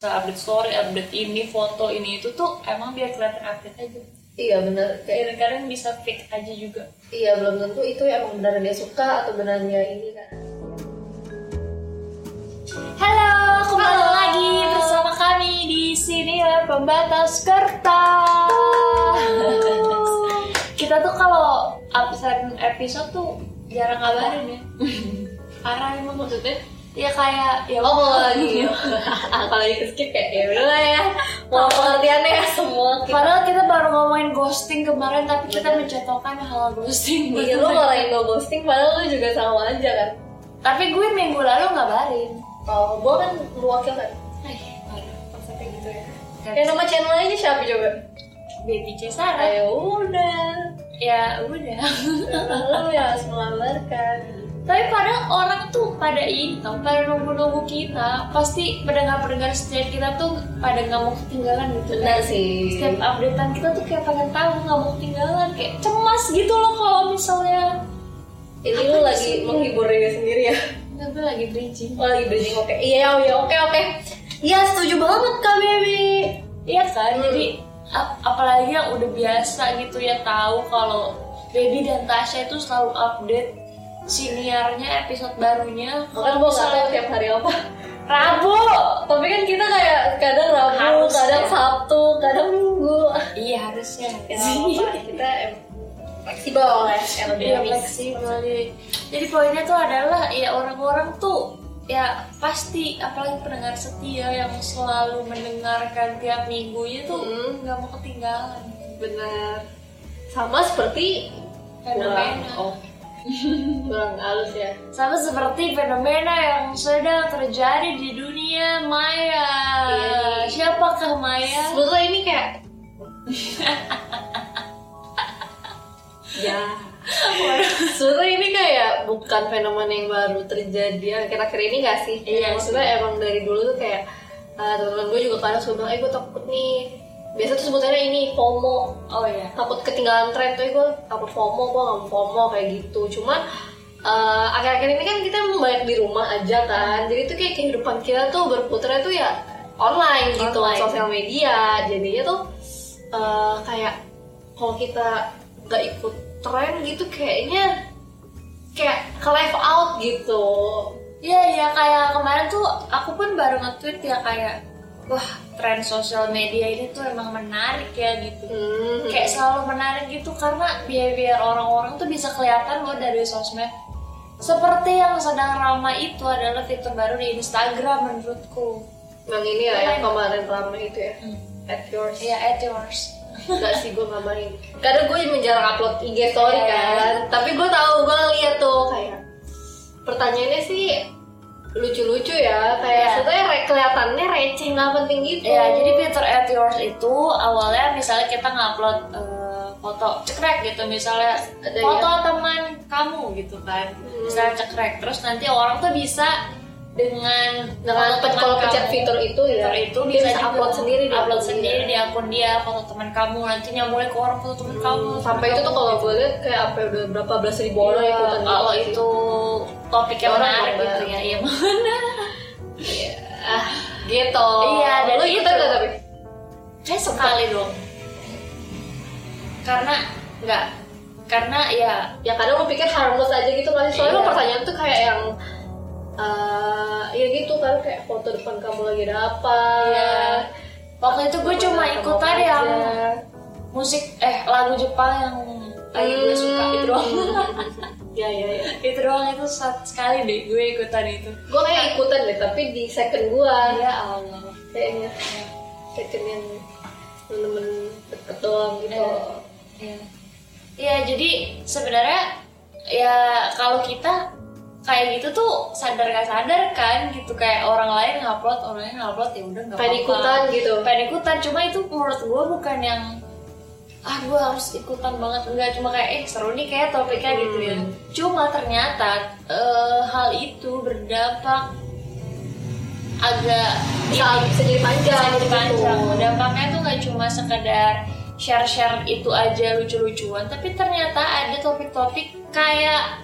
update story update ini foto ini itu tuh emang biar kelihatan update aja iya benar kayak kadang-kadang bisa fake aja juga iya belum tentu itu emang benar dia suka atau benarnya ini kan Halo, kembali Halo. lagi bersama kami di sini ya pembatas kertas. Kita tuh kalau absen episode tuh jarang ngabarin ya. Parah emang maksudnya. Ya kayak ya oh kalau lagi kalau lagi skip kayak ya udah lah ya mau pengertiannya ya semua kita Padahal kita baru ngomongin ghosting kemarin tapi kita mencontohkan hal ghosting. Iya lu ngalahin gue ghosting padahal lu juga sama aja kan Tapi gue minggu lalu ngabarin. Oh, gue kan mewakil kan Eh, gitu ya Ya nama channel aja siapa coba? Baby Cesara. Ayo udah Ya udah. Lu yang harus mengabarkan Tapi padahal orang tuh pada ini tau, pada nunggu-nunggu kita Pasti pendengar-pendengar setiap kita tuh pada nggak mau ketinggalan gitu Benar sih. Setiap updatean kita tuh kayak pengen tahu nggak mau ketinggalan Kayak cemas gitu loh kalau misalnya. Ini lu lagi menghibur diri sendiri ya? Nggak, gue lagi bridging. Oh lagi bridging oke. Iya iya oke oke. Iya setuju banget kak baby Iya kan, Hmm. jadi ap- apalagi yang udah biasa gitu ya tahu kalau Baby dan Tasya itu selalu update siniarnya episode barunya. Makanya gue gak tau tiap hari apa? Rabu. Tapi kan kita kayak kadang Rabu, Harus, kadang. Sabtu, kadang Minggu. Iya harusnya. Ya apa, kita fleksibel ya Iya fleksibel. Jadi, poinnya tuh adalah ya orang-orang tuh ya pasti apalagi pendengar setia yang selalu mendengarkan tiap minggunya tuh Mm. nggak mau ketinggalan. Benar. Sama seperti fenomena. Oh Kurang halus ya. Sama seperti fenomena yang sedang terjadi di dunia maya. Iya. Siapakah maya? Sebetulnya ini kayak Ya. Sebetulnya ini kayak bukan fenomena yang baru terjadi akhir-akhir ini gak sih? Iya Maksudnya emang dari dulu tuh kayak uh, Teman-teman gue juga kadang suka bilang, eh gue takut nih Biasa tuh sebutannya ini FOMO. Oh ya Takut ketinggalan tren tuh, gue takut FOMO, gue gak mau FOMO kayak gitu. Cuman uh, akhir-akhir ini kan kita emang banyak di rumah aja kan. Jadi tuh kayak kehidupan kita tuh berputar tuh ya online gitu Online. sosial media. Jadinya tuh uh, kayak kalau kita nggak ikut tren gitu kayaknya kayak ke left out gitu. Iya ya kayak kemarin tuh aku pun baru nge-tweet ya kayak wah tren sosial media ini tuh emang menarik ya gitu. hmm. Kayak selalu menarik gitu karena biar orang-orang tuh bisa kelihatan loh dari sosmed. Seperti yang sedang ramai itu adalah fitur baru di Instagram menurutku. yang ini ya yang kemarin ramai itu ya at yours Iya, at yours. Enggak sih gue nggak main kadang gue emang jarang upload IG story Iya. kan tapi gue tahu gue lihat tuh kayak pertanyaannya sih lucu-lucu ya kayak sebetulnya re- kelihatannya receh nggak penting gitu. Ya, jadi fitur at yours itu awalnya misalnya kita ngupload eh, foto cekrek gitu misalnya Ada foto teman kamu gitu kan Hmm. misalnya cekrek terus nanti orang tuh bisa dengan dengan kalau kamu, pencet fitur itu ya fitur itu dia bisa, upload sendiri di upload sendiri di akun dia foto teman kamu nanti nyambungnya ke orang foto teman kamu Hmm, sampai itu tuh kalau gue lihat kayak apa ya, udah berapa belas ribu orang Iya, ikutan kalau gitu. itu topik yang Orang menarik gitu ya iya mana Iya. gitu Iya, dan lu itu. nggak tapi Kayak sekali dong. Karena nggak karena ya ya kadang lu pikir harmless aja gitu kan soalnya Iya. pertanyaan tuh kayak yang eh ya gitu kan kayak foto depan kamu lagi ada apa. Ya waktu itu gue cuma ikutan yang musik eh lagu Jepang yang lagi gue suka itu doang. ya ya ya. Itu doang itu sat- sekali deh gue ikutan itu. gue kayak ikutan deh tapi di second gua. Ya Allah. kayaknya. Second yang temen-temen deket doang gitu. Ya. Ya jadi sebenarnya ya kalau kita kayak gitu tuh sadar gak sadar kan gitu kayak orang lain ngupload orang lain ngupload ya udah nggak apa-apa. ikutan gitu ikutan cuma itu menurut gue bukan yang ah gue harus ikutan banget enggak cuma kayak eh seru nih kayak topiknya gitu ya Hmm. cuma ternyata eh, hal itu berdampak agak bisa bisa jadi panjang bisa jadi gitu. panjang dampaknya tuh nggak cuma sekedar share-share itu aja lucu-lucuan tapi ternyata ada topik-topik kayak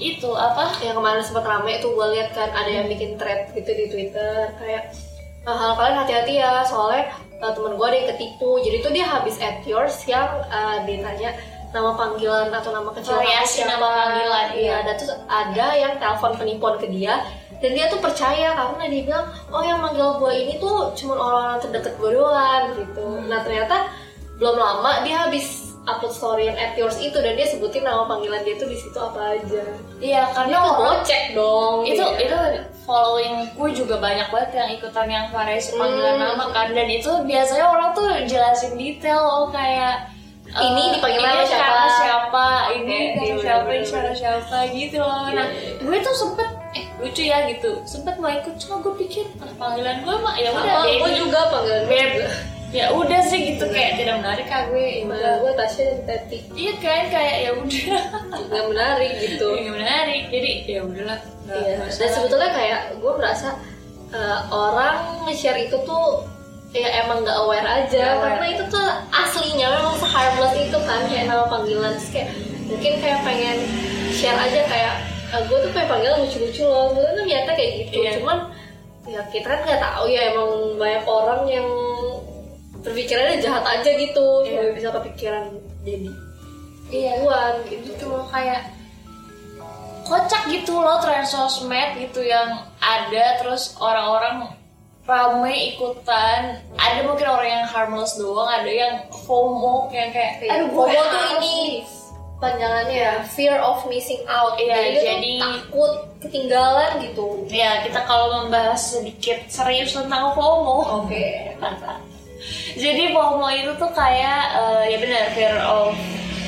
itu apa yang kemarin sempat rame tuh gue lihat kan ada yang bikin thread gitu di Twitter kayak Nah, hal kalian hati-hati ya soalnya uh, temen gue ada yang ketipu jadi tuh dia habis at yours yang uh, ditanya nama panggilan atau nama kecil Variasi nama panggilan, iya iya. ada tuh ada yang telepon penipuan ke dia dan dia tuh percaya karena dia bilang oh yang manggil gue ini tuh cuma orang-orang terdekat gue doang gitu Hmm. nah ternyata belum lama dia habis upload story yang at yours itu dan dia sebutin nama panggilan dia tuh di situ apa aja iya karena orang gocek dong itu iya. itu followingku juga banyak banget yang ikutan yang variasi panggilan Hmm. nama kan dan itu biasanya orang tuh jelasin detail oh kayak eh, Ini dipanggil ini siapa? siapa ini iya, siapa ini karena siapa gitu loh nah Iya. gue tuh sempet eh lucu ya gitu sempet mau ikut cuma gue pikir panggilan gue mah ya udah gue juga panggilan gue. Ya udah sih gitu kayak tidak menarik ah gue udah gue Tasya dan Teti iya kan kayak ya udah nggak menarik gitu nggak menarik jadi ya udahlah Iya. Dan sebetulnya kayak gue merasa uh, orang nge-share itu tuh ya emang nggak aware aja Nggak aware. karena itu tuh aslinya memang se-harmless itu kan kayak nama panggilan Terus kayak mungkin kayak pengen share aja kayak gue tuh pengen panggilan lucu-lucu loh gue tuh ternyata kayak gitu Iya. cuman ya kita kan nggak tahu ya emang banyak orang yang berpikirannya jahat aja gitu Iya. sampai bisa kepikiran jadi iya. buan gitu gitu. loh kayak kocak gitu loh tren sosmed gitu yang ada terus orang-orang rame ikutan. Ada mungkin orang yang harmless doang ada yang FOMO yang kayak aduh gue FOMO tuh ini. nih." panjangannya ya fear of missing out. Iya, jadi, jadi- takut ketinggalan gitu. Ya kita kalau membahas sedikit serius tentang FOMO. Oke jadi FOMO itu tuh kayak eh, ya benar fear of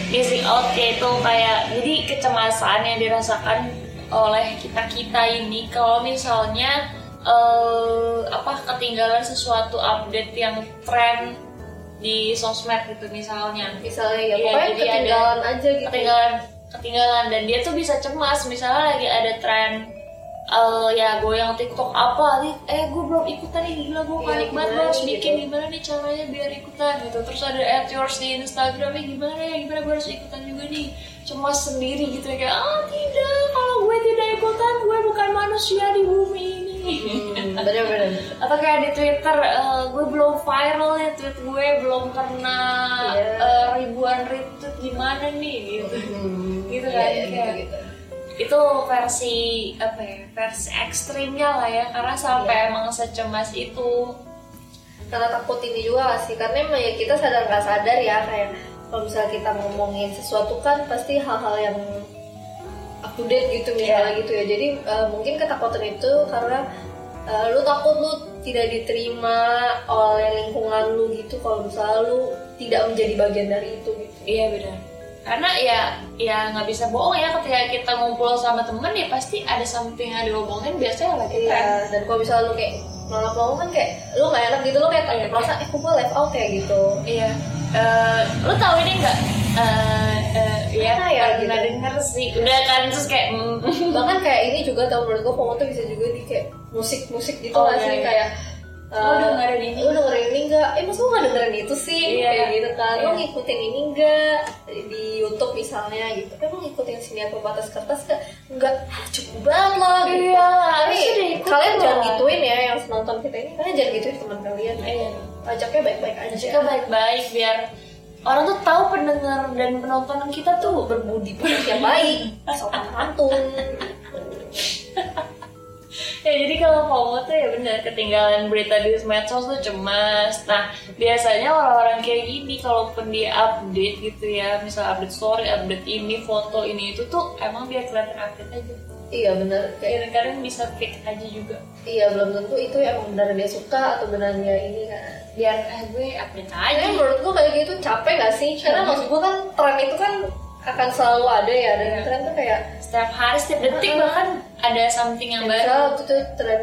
missing out yaitu kayak jadi kecemasan yang dirasakan oleh kita kita ini. Kalau misalnya eh, apa ketinggalan sesuatu update yang tren di sosmed gitu misalnya. Misalnya ya Iya, pokoknya jadi ada- ketinggalan aja gitu. ketinggalan ketinggalan. Dan dia tuh bisa cemas misalnya lagi ada tren eh, ya goyang TikTok apa nih eh gue belum ikutan nih. Gila gue Iya, panik banget. gimana gue harus nih, bikin gitu. gimana nih caranya biar ikutan gitu. Terus ada at yours di Instagram nih gimana ya? Gimana gue harus ikutan juga nih? Cemas sendiri gitu ya. Kayak ah tidak. Kalau gue tidak ikutan gue bukan manusia di bumi ini. Hmm, bener-bener atau kayak di Twitter eh, gue belum viral ya tweet gue belum pernah Iya. eh, ribuan retweet gimana nih gitu. Gitu kan, Iya, iya, kayak- gitu-gitu. Itu versi apa ya versi ekstrimnya lah ya karena sampai Iya. emang secemas itu. Karena takut ini juga gak sih? Karena emang ya kita sadar nggak sadar ya kayak kalau misalnya kita ngomongin sesuatu kan pasti hal-hal yang up to date gitu misalnya Iya. gitu ya. Jadi uh, mungkin ketakutan itu karena uh, lu takut lu tidak diterima oleh lingkungan lu gitu kalau misalnya lu tidak menjadi bagian dari itu gitu. Iya benar karena ya ya nggak bisa bohong ya ketika kita ngumpul sama temen ya pasti ada something yang diomongin biasanya lagi tren Iya, dan kalau misalnya lu kayak nolak-nolak kan kayak lu gak enak gitu lu kayak Iya, merasa eh kok gue left out kayak gitu Iya. Eh, lu tahu ini nggak? Eh, eh, ya, Apa ya, pernah gitu? denger sih. Udah kan terus kayak mm, bahkan kayak ini juga tau menurut gue FOMO tuh bisa juga di kayak musik-musik gitu Oh, nggak iya, sih iya. kayak Lu eh, dengerin ini? lu dengerin ini enggak eh masa lu gak dengerin itu sih? Iya. kayak gitu kan. Iya. ngikutin ini enggak di YouTube misalnya gitu. Kan lu ngikutin sini pembatas kertas kan enggak ah, cukup banget. Loh gitu. Iya, Tapi kalian jangan gituin ya yang nonton kita ini. Kalian jangan gituin teman kalian. Iya. ajaknya baik-baik aja. Jika baik-baik biar orang tuh tahu pendengar dan penonton kita tuh berbudi. Yang baik. Sopan santun ya jadi kalau FOMO tuh ya benar ketinggalan berita di medsos tuh cemas. Nah biasanya orang-orang kayak gini kalaupun dia update gitu ya misal update story update ini foto ini itu tuh emang biar kelihatan update aja. Iya benar kayak kadang-kadang bisa fake aja juga. Iya belum tentu itu emang benar dia suka atau benar dia ini kan. Biar eh gue update aja. Kayaknya menurut gue kayak gitu capek gak sih? Karena maksud gue kan tren itu kan akan selalu ada ya dan Iya. tren tuh kayak setiap hari setiap detik bahkan ada something yang baru. Waktu itu tren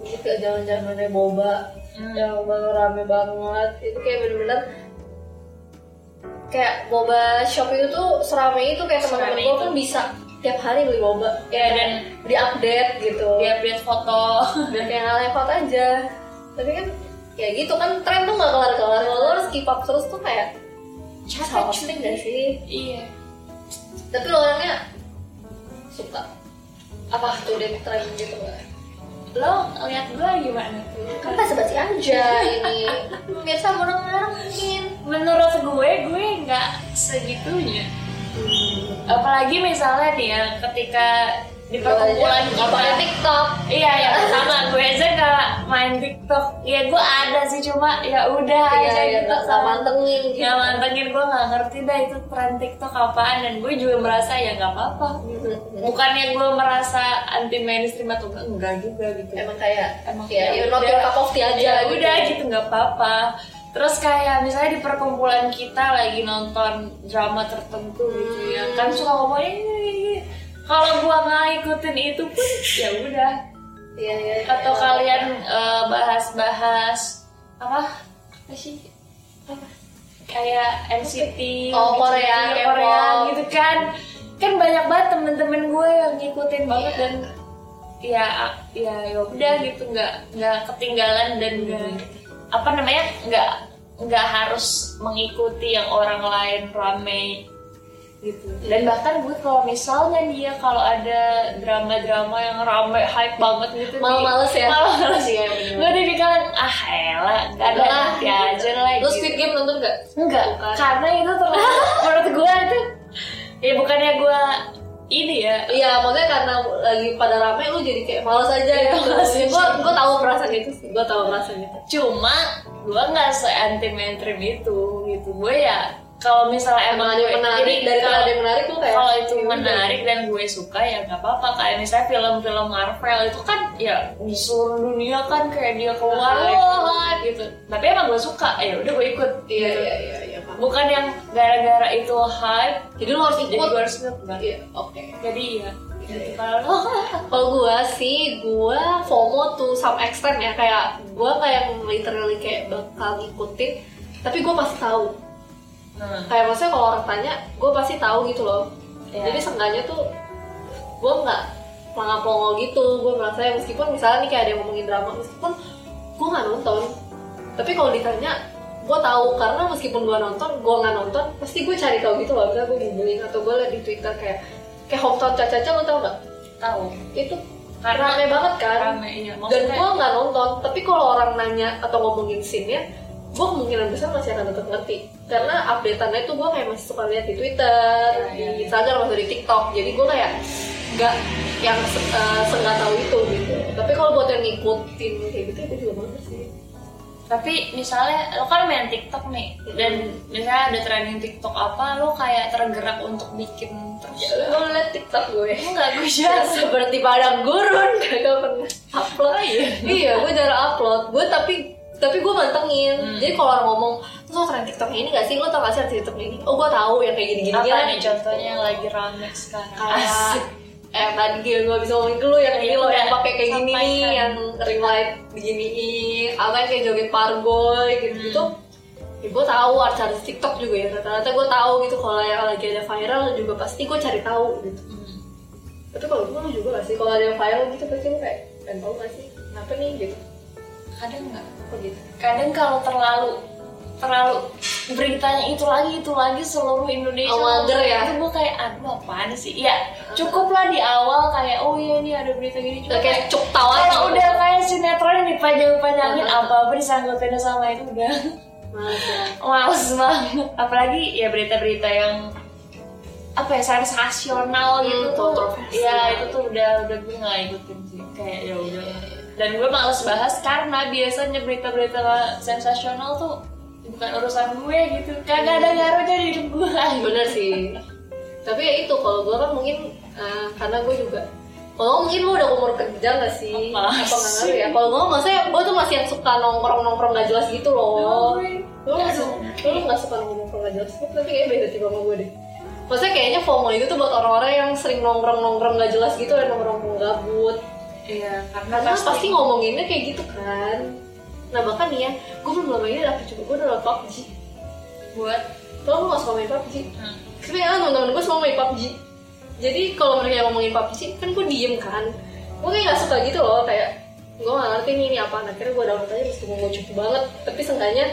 itu jangan zamannya boba Hmm. yang baru rame banget. Itu kayak bener-bener kayak boba shop itu tuh serame itu kayak teman-teman gue itu. kan bisa tiap hari beli boba. Ya, dan- di update gitu. dia update foto. Biar kayak nggak lewat aja. Tapi kan ya gitu kan tren tuh nggak kelar-kelar. Lo harus keep up terus tuh kayak capek cuy. gak sih? Iya tapi lo orangnya suka. Apa tuh dia tren gitu? Nggak lo lihat gue gimana tuh? Kan basa-basi aja ini. Biasa mendengar mungkin. Menurut gue gue nggak segitunya. Apalagi misalnya nih ya ketika di perkumpulan kita. TikTok. Iya yang pertama gue aja nggak main TikTok. Ya gue ada sih cuma ya udah iya aja iya gitu nggak nggak mantengin gitu. nggak mantengin gue nggak ngerti dah itu tren TikTok apaan. Dan gue juga merasa ya nggak apa-apa. Bukannya gue merasa anti mainstream atau enggak enggak juga gitu. Emang kayak Emang ya ya you not your cup of tea aja ya udah gitu nggak apa-apa. Terus kayak misalnya di perkumpulan kita lagi nonton drama tertentu gitu ya. Kan suka ngomongin "Ini, ini, ini." Kalau gua nggak ikutin itu pun ya udah. Iya iya atau kalian eh, bahas-bahas apa? Apa sih? Apa? Kayak NCT Oh, Korea, Korea, Korea gitu kan. Kan banyak banget temen-temen gue yang ngikutin banget dan ya ya ya udah gitu. Nggak nggak ketinggalan dan nggak apa namanya? Nggak nggak harus mengikuti yang orang lain rame gitu dan bahkan gue kalau misalnya dia kalau ada drama-drama yang rame hype banget gitu Malah males ya? malah males bener. gue tipikal ah elah gak ada Udah lah. nanti aja lah lo gitu. Squid Game nonton nggak enggak Bukan. karena itu terlalu menurut gue itu ya bukannya gue ini ya Iya, maksudnya karena lagi pada rame lu jadi kayak males aja Iya, gitu. Gue gue tahu perasaan itu sih. Gue tahu perasaan itu. cuma gue nggak se anti mainstream itu gitu gue ya kalau misalnya Emang ada menarik jadi daripada kalau- ada menarik lu kayak kalau itu udah. menarik dan gue suka ya nggak apa-apa kayak misalnya film-film Marvel itu kan ya di seluruh dunia kan kayak dia keluar wah gitu tapi emang gue suka ya udah gue ikut Iya gitu. iya iya iya. bukan yang gara-gara itu hype Jadi lu harus jadi ikut. gue harus ikut enggak. Iya, oke. jadi ya gitu. kalau Kalau gue sih, gue FOMO to some extent ya kayak gue kayak literally kayak bakal ngikutin, tapi gue pasti tahu. Hmm. Kayak maksudnya kalau orang tanya, gue pasti tahu gitu loh. Iya. Jadi seenggaknya tuh gue nggak pelangap-pelongo gitu. Gue merasa ya meskipun misalnya nih kayak ada yang ngomongin drama, meskipun gue nggak nonton, tapi kalau ditanya gue tahu karena meskipun gue nonton, gue nggak nonton, pasti gue cari tahu gitu loh. Misalnya gue googling atau gue liat di Twitter kayak kayak hometown caca-caca lo tau nggak? tahu Itu Karena rame banget kan? rame iya Dan gue nggak nonton, tapi kalau orang nanya atau ngomongin scene-nya, gue kemungkinan besar masih akan tetap ngerti. Karena update-annya itu gue kayak masih suka lihat di Twitter, Iya, iya, di iya. Instagram, atau di TikTok. Jadi gue kayak nggak yang uh, senggak tahu itu gitu. Tapi kalau buat yang ngikutin kayak gitu, gue juga males sih. tapi misalnya lo kan main TikTok nih dan misalnya ada trending TikTok apa lo kayak tergerak untuk bikin terus Ya, gue liat TikTok gue. enggak gue Ya, jarang seperti padang gurun gak pernah upload iya gue jarang upload gue tapi tapi gue mantengin Hmm. jadi kalau orang ngomong terus lo tren TikTok ini gak sih? Lo tau gak sih arti TikTok ini? Oh gue tahu yang kayak gini gini apa nih contohnya yang lagi rame sekarang? Kayak eh tadi gue gak bisa ngomongin ke lu yang ini Iya, lo yang udah. pakai kayak gini Sampaikan. yang ring light beginiin apa yang kayak joget parboy gitu gitu ya, gue tahu artis TikTok juga ya rata-rata gue tahu gitu kalau yang lagi ada viral juga pasti gue cari tahu gitu. Hmm. tapi kalau gue juga gak sih kalau ada yang viral gitu pasti lu kayak pengen tahu gak sih? Kenapa nih? gitu kadang nggak gitu? Kadang kalau terlalu terlalu beritanya itu lagi itu lagi seluruh Indonesia. Oh, ya? itu gue kayak aduh apaan sih? Ya cukup lah di awal kayak oh iya ini ada berita gini. Cuma kayak cuk tahu aja kalau udah kayak sinetron yang dipanjang-panjangin Uh-huh. apa-apa disangkutin sama itu udah. Males ya. males banget. Apalagi ya berita-berita yang apa ya sensasional gitu Hmm, tuh. kontroversial. ya. itu tuh udah udah gue nggak ikutin sih. Kayak ya udah dan gue males bahas karena biasanya berita-berita sensasional tuh bukan urusan gue gitu. Kagak ada ngaruhnya di hidup gue. Bener sih. Tapi ya itu kalau gue kan mungkin eh, karena gue juga kalau mungkin lu udah umur kerja gak sih? Apa apa nggak ngaruh ya? Kalau gue maksudnya gue tuh masih yang suka nongkrong nongkrong gak jelas gitu loh. Lu nggak suka lu nggak suka nongkrong nongkrong gak jelas? Tapi kayaknya beda tipe sama gue deh. Maksudnya kayaknya FOMO itu tuh buat orang-orang yang sering nongkrong nongkrong gak jelas gitu dan nongkrong gabut iya karena karena pasti ngomonginnya kayak gitu kan. Nah bahkan nih ya gue belum lama ini dapet juga gue udah PUBG buat? Gue gak suka main PUBG hmm, Sebenernya teman-teman gue semua main PUBG Jadi kalau mereka ngomongin PUBG kan gue diem kan. Gue kayak gak suka gitu loh Kayak gue gak ngerti nih ini apa. Akhirnya gue download aja meskipun gue cukup banget. Tapi seenggaknya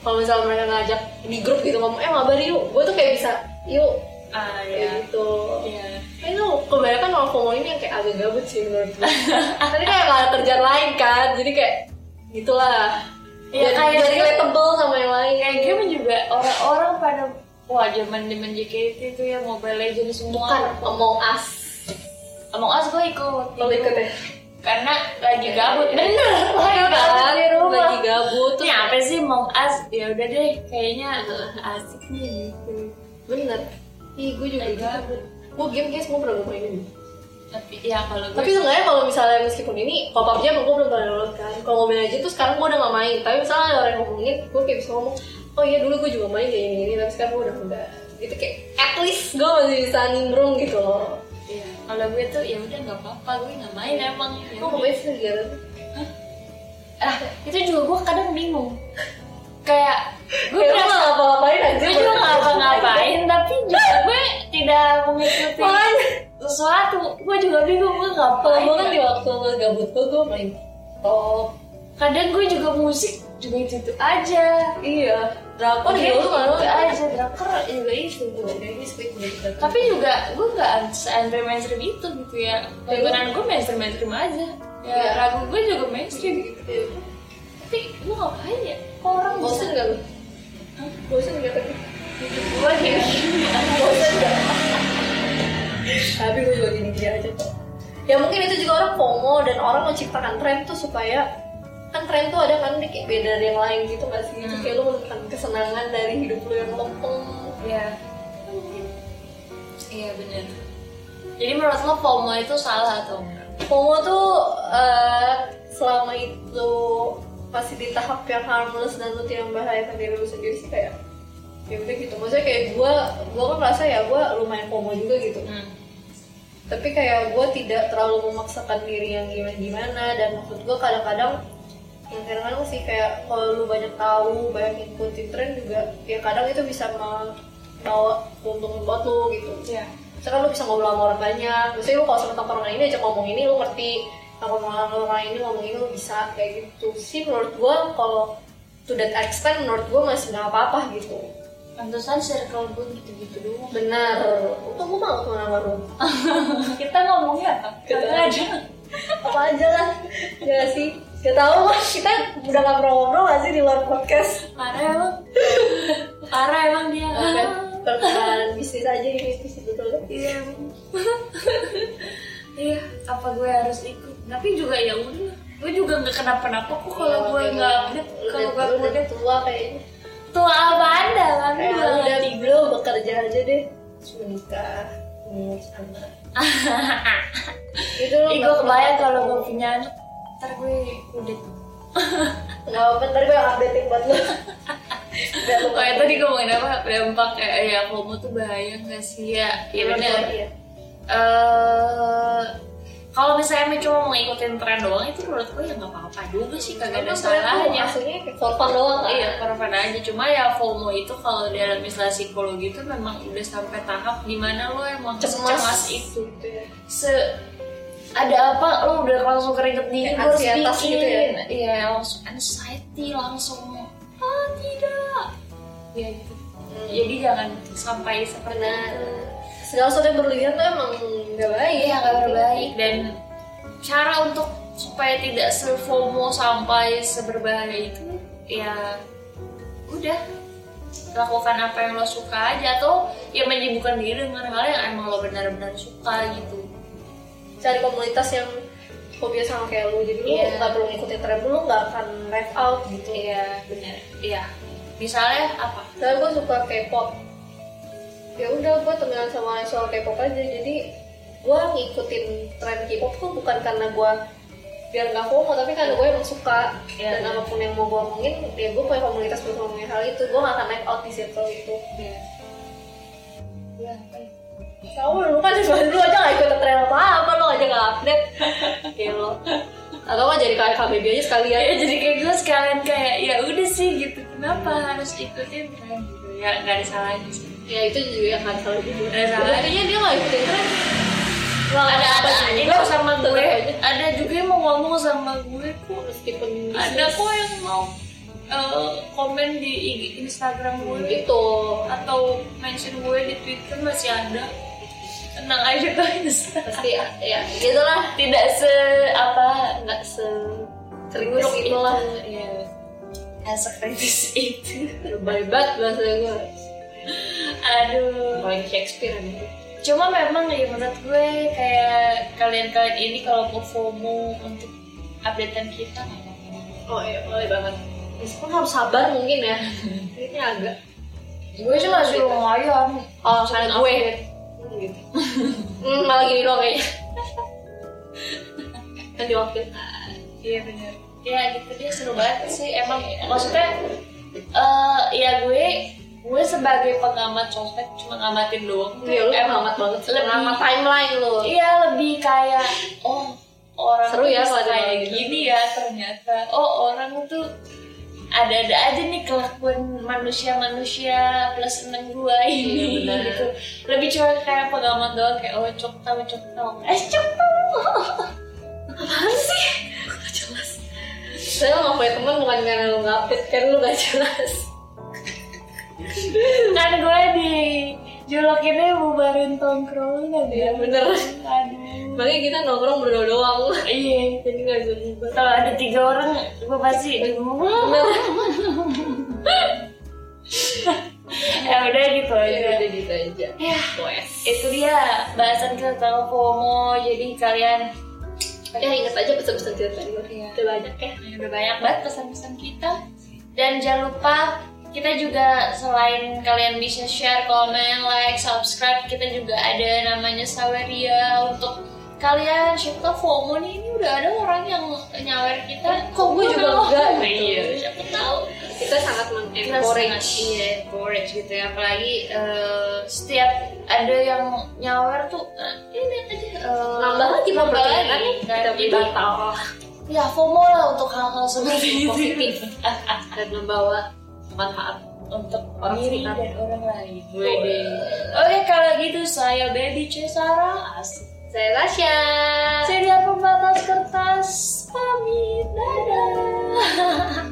kalau misalnya mereka ngajak di grup gitu ngomong Eh mabar yuk. Gue tuh kayak bisa Yuk ah kayak ya gitu Iya. Lo kebanyakan orang FOMO ini yang kayak agak gabut sih menurut gue. Tadi kayak gak ada kerjaan lain kan, jadi kayak gitulah. Iya, Biar- kayak gitu. relatable sama yang lain. kayak game juga orang-orang pada wah zaman zaman JKT itu ya Mobile Legends semua Bukan Among Us. Among Us gue ikut Lo ikut ya? karena lagi gabut bener lagi Iya gabut di rumah Lagi gabut ini apa sih Among Us ya udah deh kayaknya asik nih gitu Bener. Ih, gue juga gitu. Gue game kayak semua pernah gue mainin. tapi ya kalau gue Tapi sebenarnya kalau misalnya meskipun ini, kalau PUBG emang gue belum pernah download kan. Kalau Mobile Legends tuh sekarang gue udah gak main. Tapi misalnya ada orang yang ngomongin, gue kayak bisa ngomong, oh iya dulu gue juga main kayak gini, gini tapi sekarang gue udah enggak. Itu kayak at least gue masih bisa nimbrung gitu loh. Iya, kalau gue tuh ya udah nggak apa-apa gue nggak main emang ya Gue udah. main sih gara ah itu juga gue kadang bingung kayak gue Gue gak merasa ngapa-ngapain aja. gue juga nggak ngapa-ngapain tapi juga gue tidak mengikuti sesuatu. Gue juga bingung gue ngapain gue kan di waktu gue gabut gue, gue main top. kadang gue juga musik juga itu itu aja. Iya. Drakor lu kan itu aja drakor juga itu. Gitu. tapi juga gue nggak se-andre mainstream itu gitu ya. Tontonan gue mainstream mainstream aja. Ya Iya. lagu gue juga mainstream. Tapi gue ngapain ya kok orang Bosen bisa gak lu? Bosen gak tapi? gue kayak Bosen gak? Tapi gue juga gini-gini aja kok. Ya mungkin itu juga orang FOMO dan orang menciptakan tren tuh supaya kan tren tuh ada kan dia kayak beda dari yang lain gitu gak sih? Hmm. kayak lu menemukan kesenangan dari hidup lu yang lempeng. Iya. Iya benar. Jadi menurut lo FOMO itu salah atau enggak? FOMO tuh eh, selama itu masih di tahap yang harmless dan lu tidak membahayakan diri lu sendiri sih kayak ya udah gitu maksudnya kayak gue gue kan merasa ya gue lumayan FOMO juga gitu Hmm. tapi kayak gue tidak terlalu memaksakan diri yang gimana gimana dan maksud gue kadang-kadang yang kadang-kadang sih kayak kalau lu banyak tahu banyak ngikutin tren juga ya kadang itu bisa membawa keuntungan buat lu gitu Iya. misalkan lu bisa ngobrol sama orang banyak misalnya lu kalau sama tongkrongan ini aja ngomong ini lu ngerti sama orang orang ini ngomong ini lu bisa kayak gitu sih menurut gue kalau to that extent menurut gue masih nggak apa-apa gitu Pantesan circle gue gitu-gitu doang. benar untung gue mau ke mana baru Kita ngomongnya apa? Kita- aja. apa aja lah ya sih gak tau mas kita udah gak pernah ngobrol gak sih di luar podcast Parah emang. Parah emang dia. Oke, perkenalan bisnis aja ini bisnis betul Iya. emang. Iya. Apa gue harus ikut? Tapi juga ya udah. Gue juga nggak kenapa-napa kok kalau gue nggak update. Kalau gue udah tua kayaknya tua apa anda kan? Gue udah nggak di tiga. belum bekerja aja deh menikah ngurus anak itu lo Ih, gue kebayang kalau gue punya anak, ntar gue udah nggak apa ntar gue updatein buat lo Oh ya tadi ngomongin apa? Dampak kayak ya FOMO tuh bahaya nggak sih ya? Iya benar. Iya. Eh, kalau misalnya emang cuma mau ngikutin tren doang itu menurut gue ya nggak apa-apa juga sih kagak ada salahnya. Kayak for fun doang kan? Iya, pada aja. Cuma ya FOMO itu kalau dalam istilah psikologi itu memang udah sampai tahap di mana lo emang Cemas. cemas itu. Gitu ya. Se ada apa lo udah langsung keringet dingin gue harus bikin. gitu ya? Iya, langsung anxiety langsung ah tidak. Ya gitu. Hmm. Jadi jangan sampai seperti Benar. itu. Segala sesuatu yang berlebihan tuh emang nggak baik. Iya nggak berbaik dan cara untuk supaya tidak se-FOMO sampai seberbahaya itu ya udah lakukan apa yang lo suka aja atau ya menyibukkan diri dengan hal yang emang lo benar-benar suka gitu Cari komunitas yang hobi sama kayak lu, jadi lu Iya. nggak perlu ngikutin tren lu nggak akan left out gitu. iya benar iya misalnya apa Saya gue suka K-pop. Ya udah gue temenan sama soal K-pop aja. Jadi gue ngikutin tren K-pop tuh bukan karena gue biar nggak FOMO tapi karena gue emang suka. Iya, dan apa pun yang mau gue omongin ya gue punya komunitas buat ngomongin hal itu. Gue gak akan naik out di circle itu. Apa ya? kamu lu kan cuma lu aja gak ikut tren apa apa lu aja gak update. Kayak lo atau kan jadi kayak KBB aja sekalian. Ya jadi kayak gue sekalian kayak ya udah sih gitu. Kenapa harus ikutin tren gitu? Ya nggak ada salahnya sih ya itu juga yang juga Nggak salah. Buktinya dia gak ikutin tren Nggak ada apa juga, ini sama gue. ada juga yang mau ngomong sama gue kok meskipun ada kok yang mau eh, komen di IG Instagram gue. Gitu. Atau mention gue di Twitter masih ada. Tenang aja guys pasti ya, ya gitulah. Tidak se apa nggak se serius itulah. Ya sekritis itu. Banget bahasa gue aduh. Paling Shakespeare gitu cuma memang ya menurut gue kayak kalian-kalian ini kalau mau FOMO untuk updatean kita nggak apa-apa. oh iya boleh banget. Meskipun harus sabar mungkin ya. Ini agak gue sih masih lumayan. Oh karena gue gitu. Hmm, malah gini doang kayaknya. Kan di waktu. Iya benar ya gitu dia seru banget sih. Emang maksudnya eh ya gue gue sebagai pengamat sosmed cuma ngamatin doang. Iya lu emang amat banget sih. lebih- Pengamat timeline lu. Iya lebih kayak oh orang Seru tuh ya bisa kalau kayak gitu. gini ya ternyata. Oh orang tuh ada-ada aja nih kelakuan manusia-manusia plus enam gua ini Iya, gitu. Lebih cuma kayak pengamat doang kayak oh cok tahu cok tahu. Eh cok tahu. Apaan sih? Gak jelas. Saya nggak punya teman bukan karena lu update kan lu gak jelas kan gue di jolokinnya bubarin tongkrongan Iya, ya? Bener. aduh. Makanya kita nongkrong berdua doang. Iya. Jadi nggak bisa bubar. Kalau ada tiga orang gue pasti ya udah gitu aja. ya udah gitu aja. Ya. Itu dia bahasan kita tentang FOMO jadi kalian ya inget aja pesan-pesan kita tadi. Iya. udah banyak ya Ya, udah banyak banget pesan-pesan kita. Dan jangan lupa kita juga selain kalian bisa share, komen, like, subscribe kita juga ada namanya Saweria untuk kalian. Siapa tahu FOMO nih ini udah ada orang yang nyawer kita. Kok gue juga enggak, gitu. iya siapa tahu. Kita sangat Kita mengencourage. iya encourage gitu ya. Apalagi eh, setiap ada yang nyawer tuh eh, ini lihat aja eh, nambah lagi nambah lagi. nih kan. kita Jadi, batal ya FOMO lah untuk hal-hal seperti itu. Positif dan membawa manfaat untuk Orang diri sekitar. dan orang lain. Wede. Oke kalau gitu saya Baby Cesara asik. saya Tasya Saya dia pembatas kertas pamit dadah.